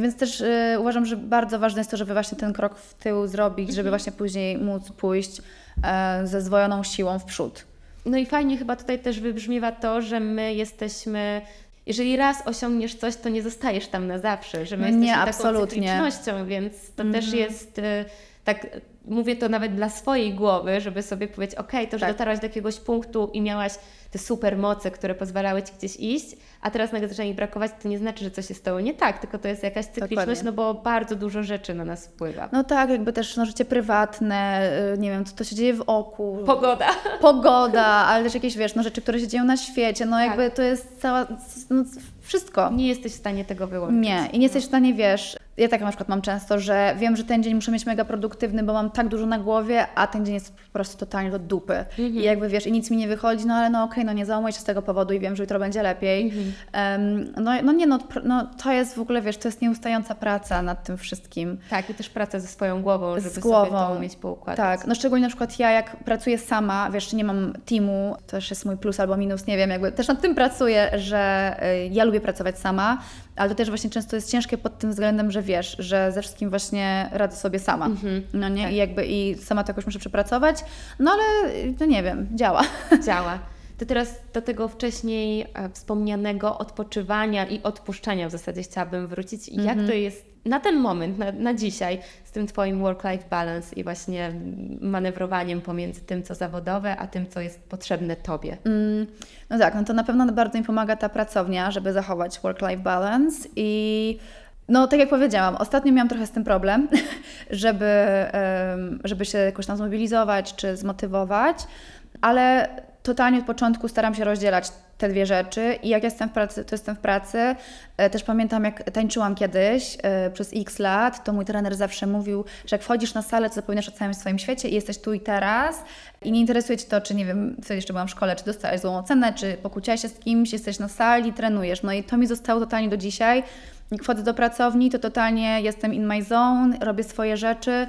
Więc też y, uważam, że bardzo ważne jest to, żeby właśnie ten krok w tył zrobić, żeby właśnie później móc pójść e, ze zdwojoną siłą w przód. No i fajnie chyba tutaj też wybrzmiewa to, że my jesteśmy. Jeżeli raz osiągniesz coś, to nie zostajesz tam na zawsze, że my jesteśmy nie, taką absolutnie. więc to też Mhm. jest y, tak, mówię to nawet dla swojej głowy, żeby sobie powiedzieć, ok, to, że Tak. dotarłaś do jakiegoś punktu i miałaś te super moce, które pozwalały Ci gdzieś iść, a teraz nagle zaczyna jej brakować, to nie znaczy, że coś się stało nie tak, tylko to jest jakaś cykliczność, Dokładnie. no bo bardzo dużo rzeczy na nas wpływa. No tak, jakby też no, życie prywatne, y, nie wiem, co to się dzieje w oku, Pogoda. pogoda, ale też jakieś, wiesz, no, rzeczy, które się dzieją na świecie, no Tak. jakby to jest cała, no, wszystko. Nie jesteś w stanie tego wyłączyć. Nie, i nie jesteś w stanie, wiesz, ja tak na przykład mam często, że wiem, że ten dzień muszę mieć mega produktywny, bo mam tak dużo na głowie, a ten dzień jest po prostu totalnie do dupy. Mhm. I jakby, wiesz, i nic mi nie wychodzi, no ale no okej, no nie załamuję się z tego powodu i wiem, że jutro będzie lepiej. Mhm. Em, no, no nie, no, no to jest w ogóle, wiesz, to jest nieustająca praca nad tym wszystkim. Tak, i też praca ze swoją głową, Z żeby sobie głową. to umieć poukładać. Tak, no szczególnie na przykład ja jak pracuję sama, wiesz, nie mam teamu, to też jest mój plus albo minus, nie wiem, jakby też nad tym pracuję, że y, ja lubię pracować sama, ale to też właśnie często jest ciężkie pod tym względem, że wiesz, że ze wszystkim właśnie radzę sobie sama, Mhm. no nie, Tak. i jakby i sama to jakoś muszę przepracować, no ale no nie wiem, działa. działa. To teraz do tego wcześniej e, wspomnianego odpoczywania i odpuszczania w zasadzie chciałabym wrócić. I Mhm. Jak to jest na ten moment, na, na dzisiaj, z tym Twoim work-life balance i właśnie manewrowaniem pomiędzy tym, co zawodowe, a tym, co jest potrzebne Tobie? Mm, No tak, no to na pewno bardzo mi pomaga ta pracownia, żeby zachować work-life balance i no tak jak powiedziałam, ostatnio miałam trochę z tym problem, żeby, żeby się jakoś tam zmobilizować czy zmotywować, ale totalnie od początku staram się rozdzielać te dwie rzeczy i jak jestem w pracy, to jestem w pracy. E, Też pamiętam, jak tańczyłam kiedyś e, przez x lat, to mój trener zawsze mówił, że jak wchodzisz na salę, to zapominasz o całym swoim świecie i jesteś tu i teraz i nie interesuje Cię to, czy nie wiem, wtedy jeszcze byłam w szkole, czy dostałeś złą ocenę, czy pokłóciłaś się z kimś, jesteś na sali, trenujesz. No i to mi zostało totalnie do dzisiaj. Jak wchodzę do pracowni, to totalnie jestem in my zone, robię swoje rzeczy.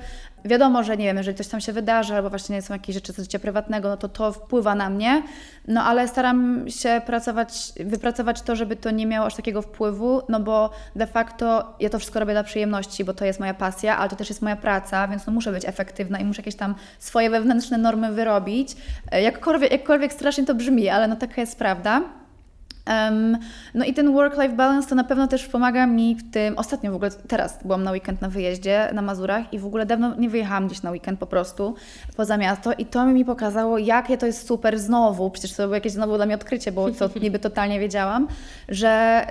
Wiadomo, że nie wiem, jeżeli coś tam się wydarzy, albo właśnie są jakieś rzeczy z życia prywatnego, no to to wpływa na mnie. No ale staram się pracować, wypracować to, żeby to nie miało aż takiego wpływu, no bo de facto ja to wszystko robię dla przyjemności, bo to jest moja pasja, ale to też jest moja praca, więc no muszę być efektywna i muszę jakieś tam swoje wewnętrzne normy wyrobić. E, Jakkolwiek, jakkolwiek strasznie to brzmi, ale no taka jest prawda. No i ten work-life balance to na pewno też pomaga mi w tym. Ostatnio w ogóle, teraz byłam na weekend na wyjeździe na Mazurach i w ogóle dawno nie wyjechałam gdzieś na weekend po prostu poza miasto i to mi pokazało, jakie to jest super znowu. Przecież to było jakieś znowu dla mnie odkrycie, bo to niby totalnie wiedziałam, że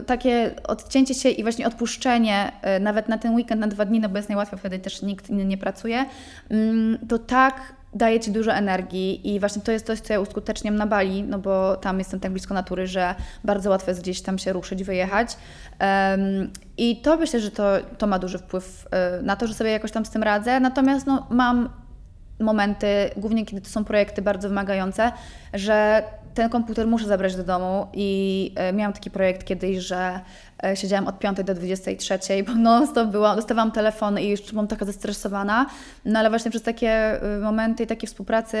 y, takie odcięcie się i właśnie odpuszczenie y, nawet na ten weekend, na dwa dni, no bo jest najłatwiej, wtedy też nikt inny nie pracuje, mm, to tak daje Ci dużo energii i właśnie to jest coś, co ja uskuteczniam na Bali, no bo tam jestem tak blisko natury, że bardzo łatwo jest gdzieś tam się ruszyć, wyjechać. Em, I to myślę, że to, to ma duży wpływ y, na to, że sobie jakoś tam z tym radzę. Natomiast no, mam momenty, głównie kiedy to są projekty bardzo wymagające, że ten komputer muszę zabrać do domu i e, miałam taki projekt kiedyś, że e, siedziałam od 5 do 23, bo non stop byłam, dostawałam telefony i już byłam taka zestresowana, no ale właśnie przez takie e, momenty i takie współpracy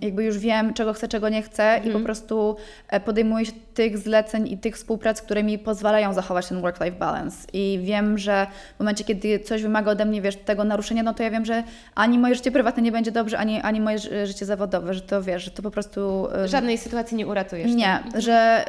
jakby już wiem, czego chcę, czego nie chcę mm. i po mhm. prostu podejmuję się tych zleceń i tych współprac, które mi pozwalają zachować ten work-life balance i wiem, że w momencie, kiedy coś wymaga ode mnie, wiesz, tego naruszenia, no to ja wiem, że ani moje życie prywatne nie będzie dobrze, ani, ani moje życie zawodowe, że to wiesz, że to po prostu... Żadne żadnej sytuacji nie uratujesz. Nie, tak? że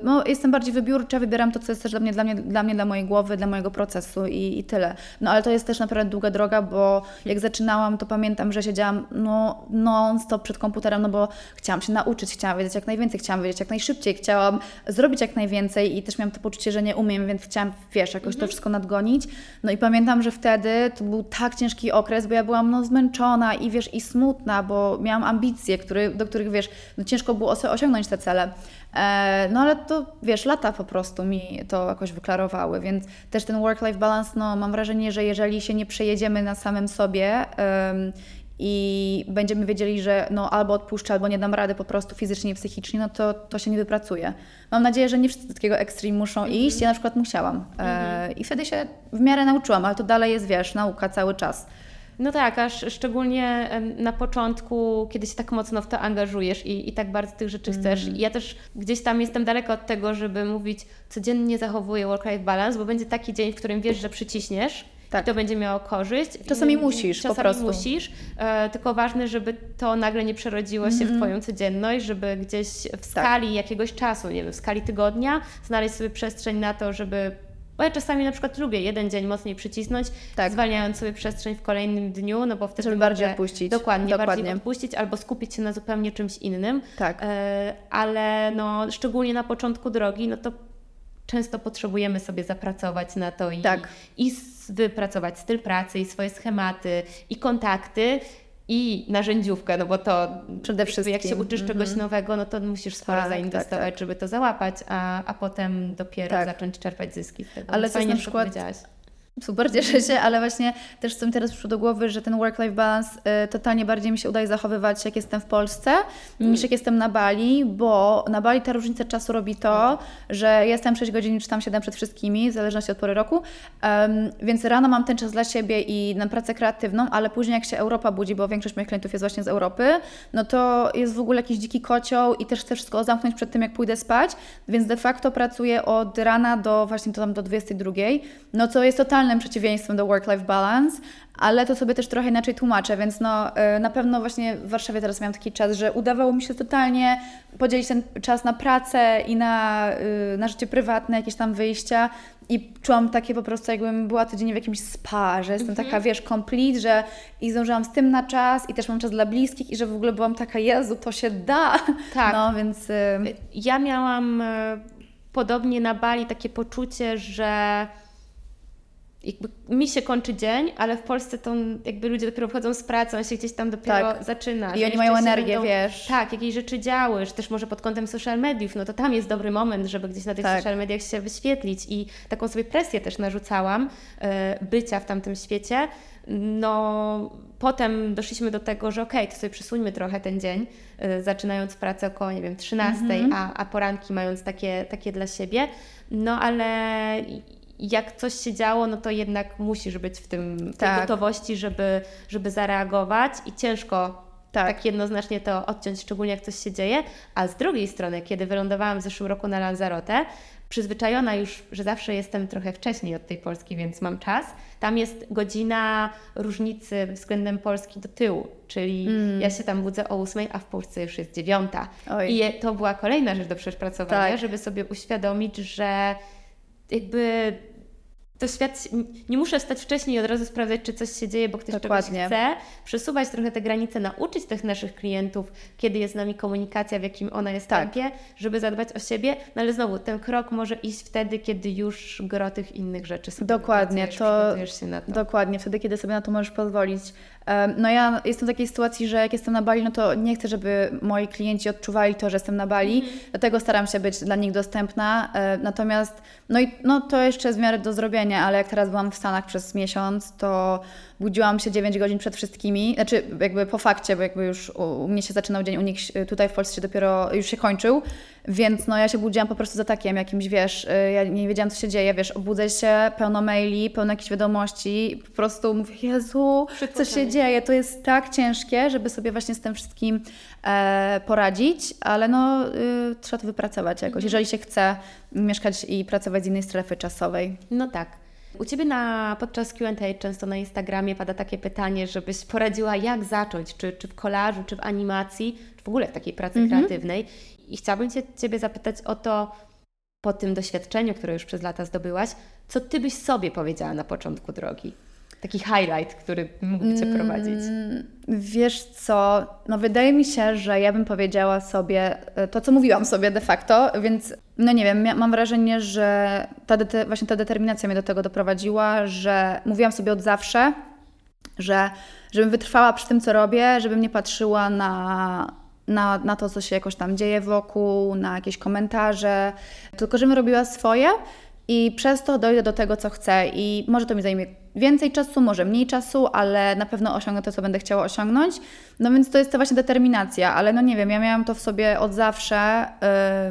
y, no, jestem bardziej wybiórcza, wybieram to, co jest też dla mnie, dla mnie, dla, mnie, dla mojej głowy, dla mojego procesu i, i tyle. No ale to jest też naprawdę długa droga, bo jak zaczynałam, to pamiętam, że siedziałam no, non-stop przed komputerem, no bo chciałam się nauczyć, chciałam wiedzieć jak najwięcej, chciałam wiedzieć jak najszybciej, chciałam zrobić jak najwięcej i też miałam to poczucie, że nie umiem, więc chciałam, wiesz, jakoś mhm. to wszystko nadgonić. No i pamiętam, że wtedy to był tak ciężki okres, bo ja byłam no, zmęczona i wiesz, i smutna, bo miałam ambicje, który, do których wiesz, no ciężko ciężko było osiągnąć te cele. E, no ale to wiesz, lata po prostu mi to jakoś wyklarowały, więc też ten work-life balance, no mam wrażenie, że jeżeli się nie przejedziemy na samym sobie i będziemy wiedzieli, że no albo odpuszczę, albo nie dam rady po prostu fizycznie psychicznie, no to to się nie wypracuje. Mam nadzieję, że nie wszyscy do takiego ekstrem muszą mm -hmm. iść. Ja na przykład musiałam mm -hmm. i wtedy się w miarę nauczyłam, ale to dalej jest, wiesz, nauka cały czas. No tak, aż szczególnie na początku, kiedy się tak mocno w to angażujesz i, i tak bardzo tych rzeczy chcesz. Mm. Ja też gdzieś tam jestem daleko od tego, żeby mówić, codziennie zachowuję work-life balance, bo będzie taki dzień, w którym wiesz, że przyciśniesz. Tak. to będzie miało korzyść. Czasami musisz Czasami po prostu. musisz, e, tylko ważne, żeby to nagle nie przerodziło się mm w mhm. Twoją codzienność, żeby gdzieś w tak. skali tak. jakiegoś czasu, nie wiem, w skali tygodnia znaleźć sobie przestrzeń na to, żeby bo ja czasami na przykład lubię jeden dzień mocniej przycisnąć, tak. zwalniając sobie przestrzeń w kolejnym dniu, no bo wtedy Żeby bardziej odpuścić. Dokładnie, dokładnie, bardziej odpuścić albo skupić się na zupełnie czymś innym. Tak. E, ale no, szczególnie na początku drogi, no to często potrzebujemy sobie zapracować na to i, tak. i wypracować styl pracy, i swoje schematy, i kontakty, i narzędziówkę, no bo to przede wszystkim jak się uczysz czegoś mm -hmm. nowego, no to musisz sporo tak, zainwestować, tak, tak. żeby to załapać, a, a potem dopiero tak. zacząć czerpać zyski. Ale co na przykład Super, cieszę się, ale właśnie też co mi teraz przyszło do głowy, że ten work-life balance y, totalnie bardziej mi się udaje zachowywać, jak jestem w Polsce, mm. niż jak jestem na Bali, bo na Bali ta różnica czasu robi to, że jestem 6 godzin, czy tam 7 przed wszystkimi, w zależności od pory roku, um, więc rano mam ten czas dla siebie i na pracę kreatywną, ale później jak się Europa budzi, bo większość moich klientów jest właśnie z Europy, no to jest w ogóle jakiś dziki kocioł i też chcę wszystko zamknąć przed tym, jak pójdę spać, więc de facto pracuję od rana do właśnie to tam do 22, no co jest totalnie totalnym przeciwieństwem do work-life balance, ale to sobie też trochę inaczej tłumaczę, więc no, y, na pewno właśnie w Warszawie teraz miałam taki czas, że udawało mi się totalnie podzielić ten czas na pracę i na, y, na życie prywatne, jakieś tam wyjścia i czułam takie po prostu, jakbym była codziennie w jakimś spa, że jestem mhm. taka, wiesz, complete, że i zdążyłam z tym na czas i też mam czas dla bliskich i że w ogóle byłam taka, Jezu, to się da. Tak. No, więc... Y... Ja miałam podobnie na Bali takie poczucie, że jakby mi się kończy dzień, ale w Polsce to jakby ludzie dopiero wchodzą z pracy, on się gdzieś tam dopiero tak. zaczyna. I oni mają energię, będą, wiesz. Tak, jakieś rzeczy działy, że też może pod kątem social mediów, no to tam jest dobry moment, żeby gdzieś na tych tak. social mediach się wyświetlić i taką sobie presję też narzucałam y, bycia w tamtym świecie. No, potem doszliśmy do tego, że okej, okay, to sobie przesuńmy trochę ten dzień, y, zaczynając pracę około, nie wiem, 13, mm -hmm. a, a poranki mając takie, takie dla siebie. No, ale jak coś się działo, no to jednak musisz być w tym, tak. tej gotowości, żeby, żeby zareagować i ciężko tak. tak jednoznacznie to odciąć, szczególnie jak coś się dzieje. A z drugiej strony, kiedy wylądowałam w zeszłym roku na Lanzarote, przyzwyczajona już, że zawsze jestem trochę wcześniej od tej Polski, więc mam czas. Tam jest godzina różnicy względem Polski do tyłu, czyli mm. ja się tam budzę o ósmej, a w Polsce już jest dziewiąta. I to była kolejna rzecz do przepracowania, tak. żeby sobie uświadomić, że jakby to świat, nie muszę wstać wcześniej i od razu sprawdzać, czy coś się dzieje, bo ktoś Dokładnie. czegoś chce. Przesuwać trochę te granice, nauczyć tych naszych klientów, kiedy jest z nami komunikacja, w jakim ona jest tak. tempie, żeby zadbać o siebie. No ale znowu, ten krok może iść wtedy, kiedy już gro tych innych rzeczy sobie Dokładnie, to, się na to. Dokładnie, wtedy, kiedy sobie na to możesz pozwolić. No ja jestem w takiej sytuacji, że jak jestem na Bali, no to nie chcę, żeby moi klienci odczuwali to, że jestem na Bali, mm. dlatego staram się być dla nich dostępna. Natomiast, no i no to jeszcze jest w miarę do zrobienia, ale jak teraz byłam w Stanach przez miesiąc, to budziłam się 9 godzin przed wszystkimi, znaczy jakby po fakcie, bo jakby już u, u mnie się zaczynał dzień, u nich tutaj w Polsce się dopiero już się kończył, więc no ja się budziłam po prostu za takiem jakimś, wiesz, y, ja nie wiedziałam co się dzieje, wiesz, obudzę się, pełno maili, pełno jakichś wiadomości, po prostu mówię, Jezu, co się dzieje, to jest tak ciężkie, żeby sobie właśnie z tym wszystkim e, poradzić, ale no y, trzeba to wypracować jakoś, mhm. jeżeli się chce mieszkać i pracować z innej strefy czasowej. No tak. U Ciebie na, podczas Q&A często na Instagramie pada takie pytanie, żebyś poradziła jak zacząć, czy, czy w kolażu, czy w animacji, czy w ogóle w takiej pracy mhm. kreatywnej. I chciałabym cię, Ciebie zapytać o to, po tym doświadczeniu, które już przez lata zdobyłaś, co Ty byś sobie powiedziała na początku drogi? Taki highlight, który mógłby Cię prowadzić. Mm, wiesz co, no wydaje mi się, że ja bym powiedziała sobie e, to, co mówiłam sobie de facto, więc no nie wiem, mam wrażenie, że ta właśnie ta determinacja mnie do tego doprowadziła, że mówiłam sobie od zawsze, że żebym wytrwała przy tym, co robię, żebym nie patrzyła na, na, na to, co się jakoś tam dzieje wokół, na jakieś komentarze, tylko żebym robiła swoje i przez to dojdę do tego, co chcę. I może to mi zajmie więcej czasu, może mniej czasu, ale na pewno osiągnę to, co będę chciała osiągnąć. No więc to jest to właśnie determinacja, ale no nie wiem, ja miałam to w sobie od zawsze,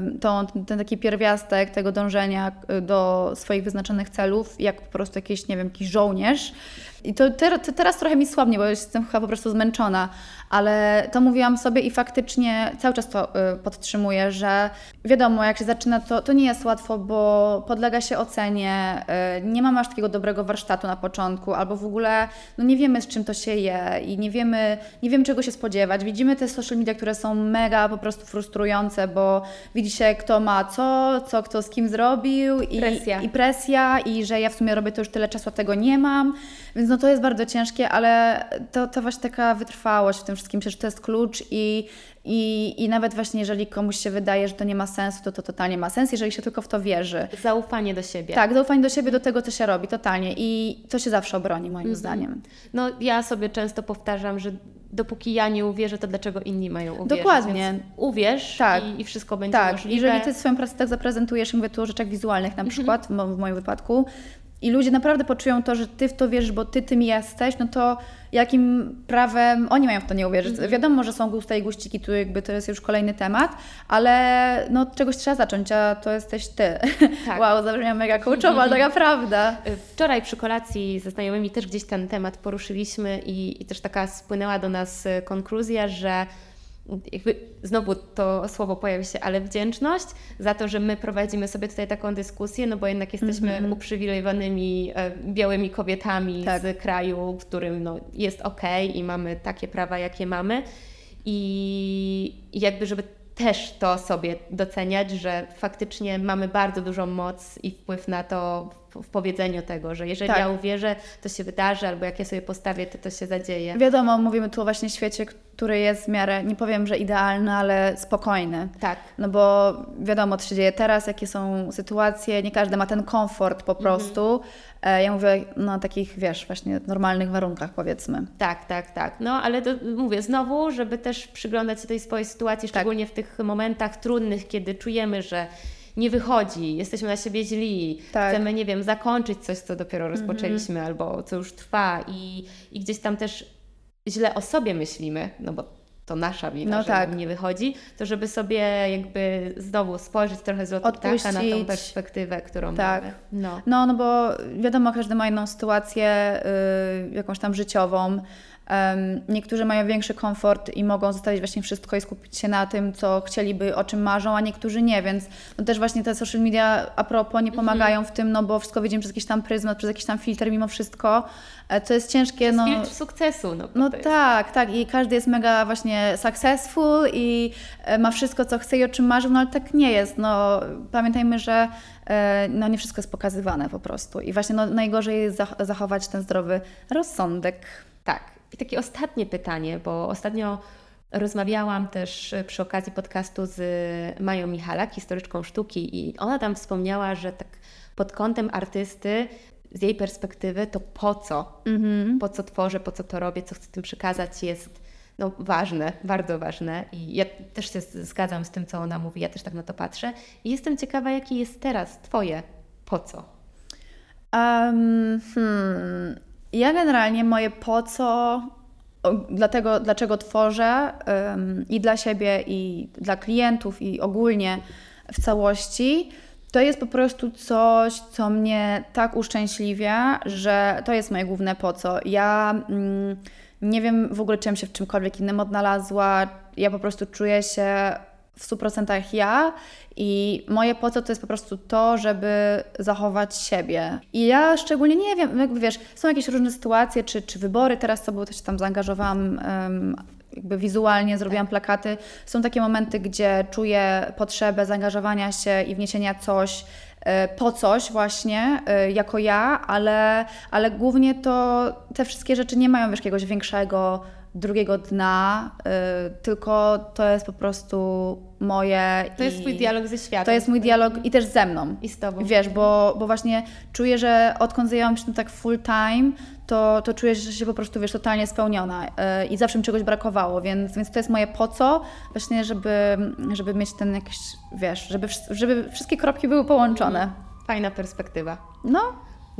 yy, to, ten taki pierwiastek tego dążenia y, do swoich wyznaczonych celów, jak po prostu jakiś, nie wiem, jakiś żołnierz. I to, to teraz trochę mi słabnie, bo jestem chyba po prostu zmęczona, ale to mówiłam sobie i faktycznie cały czas to y, podtrzymuję, że wiadomo, jak się zaczyna, to, to nie jest łatwo, bo podlega się ocenie, y, nie mamy aż takiego dobrego warsztatu na początku, albo w ogóle no nie wiemy, z czym to się je i nie wiemy, nie wiemy czego się spodziewać. Widzimy te social media, które są mega po prostu frustrujące, bo widzi się, kto ma co, co kto z kim zrobił i presja. i presja, i że ja w sumie robię to już tyle czasu, a tego nie mam. Więc no to jest bardzo ciężkie, ale to, to właśnie taka wytrwałość w tym wszystkim, przecież to jest klucz i, i, I nawet właśnie jeżeli komuś się wydaje, że to nie ma sensu, to to totalnie ma sens, jeżeli się tylko w to wierzy. Zaufanie do siebie. Tak, zaufanie do siebie, do tego, co się robi, totalnie. I to się zawsze obroni, moim mm -hmm. zdaniem. No, ja sobie często powtarzam, że dopóki ja nie uwierzę, to dlaczego inni mają uwierzyć? Dokładnie. Więc uwierz tak. i, i, wszystko będzie tak. możliwe. Jeżeli Ty swoją pracę tak zaprezentujesz, mówię tu o rzeczach wizualnych na mhm. przykład, w moim wypadku, i ludzie naprawdę poczują to, że ty w to wierzysz, bo ty tym jesteś, no to jakim prawem oni mają w to nie uwierzyć? -hmm. Wiadomo, że są gusta i guściki, tu jakby to jest już kolejny temat, ale no czegoś trzeba zacząć, a to jesteś ty. Tak. Wow, zabrzmiała mega coachowo, ale taka prawda. Wczoraj przy kolacji ze znajomymi też gdzieś ten temat poruszyliśmy i, i też taka spłynęła do nas konkluzja, że jakby znowu to słowo pojawi się, ale wdzięczność za to, że my prowadzimy sobie tutaj taką dyskusję, no bo jednak jesteśmy mm -hmm. uprzywilejowanymi e, białymi kobietami tak. z kraju, w którym no, jest ok i mamy takie prawa, jakie mamy. I jakby, żeby też to sobie doceniać, że faktycznie mamy bardzo dużą moc i wpływ na to w, powiedzeniu tego, że jeżeli tak. ja uwierzę, to się wydarzy, albo jak ja sobie postawię, to to się zadzieje. Wiadomo, mówimy tu o właśnie świecie, który jest w miarę, nie powiem, że idealny, ale spokojny. Tak. No bo wiadomo, co się dzieje teraz, jakie są sytuacje, nie każdy ma ten komfort po mhm. prostu. Mhm. Ja mówię na takich, wiesz, właśnie normalnych warunkach, powiedzmy. Tak, tak, tak. No ale to mówię znowu, żeby też przyglądać się tej swojej sytuacji, tak. szczególnie tak. w tych momentach trudnych, kiedy czujemy, że nie wychodzi, jesteśmy na siebie źli, tak. chcemy, nie wiem, zakończyć coś, co dopiero mhm. rozpoczęliśmy albo co już trwa i, i gdzieś tam też źle o sobie myślimy, no bo to nasza wina, no że tak. nie wychodzi, to żeby sobie jakby znowu spojrzeć trochę z lotu ptaka na tą perspektywę, którą tak. mamy. No. no, no bo wiadomo, każdy ma inną sytuację, yy, jakąś tam życiową, Niektórzy mają większy komfort i mogą zostawić właśnie wszystko i skupić się na tym, co chcieliby, o czym marzą, a niektórzy nie, więc no też właśnie te social media a propos nie pomagają w tym, no bo wszystko widzimy przez jakiś tam pryzmat, przez jakiś tam filtr mimo wszystko, e, co jest ciężkie. no, filtr sukcesu. No, no tak, tak i każdy jest mega właśnie successful i e, ma wszystko, co chce i o czym marzy, no ale tak nie jest. No, pamiętajmy, że e, no, nie wszystko jest pokazywane po prostu i właśnie no, najgorzej jest zachować ten zdrowy rozsądek. Tak, i takie ostatnie pytanie, bo ostatnio rozmawiałam też przy okazji podcastu z Mają Michalak, historyczką sztuki, i ona tam wspomniała, że tak pod kątem artysty z jej perspektywy to po co, Mhm. po co tworzę, po co to robię, co chcę tym przekazać jest no, ważne, bardzo ważne. I ja też się zgadzam z tym, co ona mówi, ja też tak na to patrzę. I jestem ciekawa, jakie jest teraz Twoje po co. Um, hmm. Ja generalnie moje po co, dlatego, dlaczego tworzę i dla siebie, i dla klientów, i ogólnie w całości, to jest po prostu coś, co mnie tak uszczęśliwia, że to jest moje główne po co. Ja mm, nie wiem w ogóle, czym się w czymkolwiek innym odnalazła. Ja po prostu czuję się w 100% ja i moje po co to jest po prostu to, żeby zachować siebie. I ja szczególnie nie wiem, jakby wiesz, są jakieś różne sytuacje, czy, czy wybory, teraz co było, to się tam zaangażowałam em, jakby wizualnie, zrobiłam plakaty. Są takie momenty, gdzie czuję potrzebę zaangażowania się i wniesienia coś e, po coś właśnie, e, jako ja, ale, ale głównie to te wszystkie rzeczy nie mają wiesz, jakiegoś większego drugiego dna, y, tylko to jest po prostu moje. To jest i Twój dialog ze światem. To jest mój dialog i też ze mną. I z Tobą. Wiesz, bo, bo właśnie czuję, że odkąd zajęłam się tym tak full time, to, to czuję, że się po prostu, wiesz, totalnie spełniona y, i zawsze mi czegoś brakowało, więc, więc to jest moje po co, właśnie, żeby, żeby mieć ten jakiś, wiesz, żeby, żeby wszystkie kropki były połączone. Fajna perspektywa. No,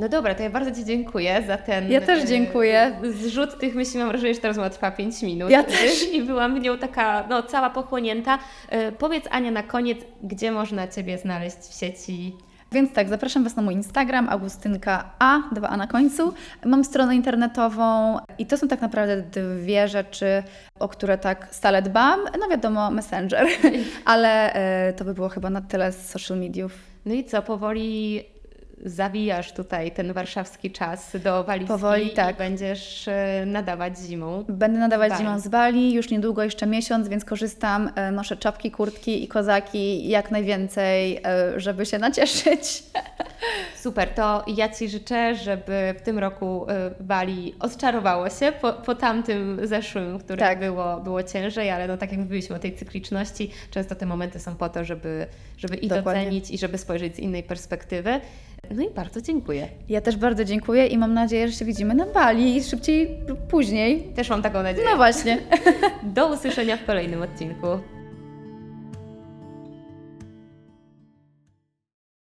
No dobra, to ja bardzo Ci dziękuję za ten. Ja też e, dziękuję. Zrzut tych myśli, mam wrażenie, że ta rozmowa trwa 5 minut. Ja też. I byłam w nią taka, no, cała pochłonięta. E, Powiedz, Ania, na koniec, gdzie można Ciebie znaleźć w sieci? Więc tak, zapraszam Was na mój Instagram, Augustynka A, 2A na końcu. Mam stronę internetową i to są tak naprawdę dwie rzeczy, o które tak stale dbam. No wiadomo, Messenger, ale e, to by było chyba na tyle z social mediów. No i co, powoli zawijasz tutaj ten warszawski czas do walizki Powoli, tak. i będziesz e, nadawać zimą. Będę nadawać zimą z Bali, już niedługo, jeszcze miesiąc, więc korzystam. E, Noszę czapki, kurtki i kozaki jak najwięcej, e, żeby się nacieszyć. Super, to ja Ci życzę, żeby w tym roku Bali odczarowało się po, po tamtym zeszłym, w którym Tak. było, było ciężej, ale no tak jak mówiliśmy o tej cykliczności, często te momenty są po to, żeby, żeby i Dokładnie. docenić i żeby spojrzeć z innej perspektywy. No i bardzo dziękuję. Ja też bardzo dziękuję i mam nadzieję, że się widzimy na Bali szybciej lub później. Też mam taką nadzieję. No właśnie. Do usłyszenia w kolejnym odcinku.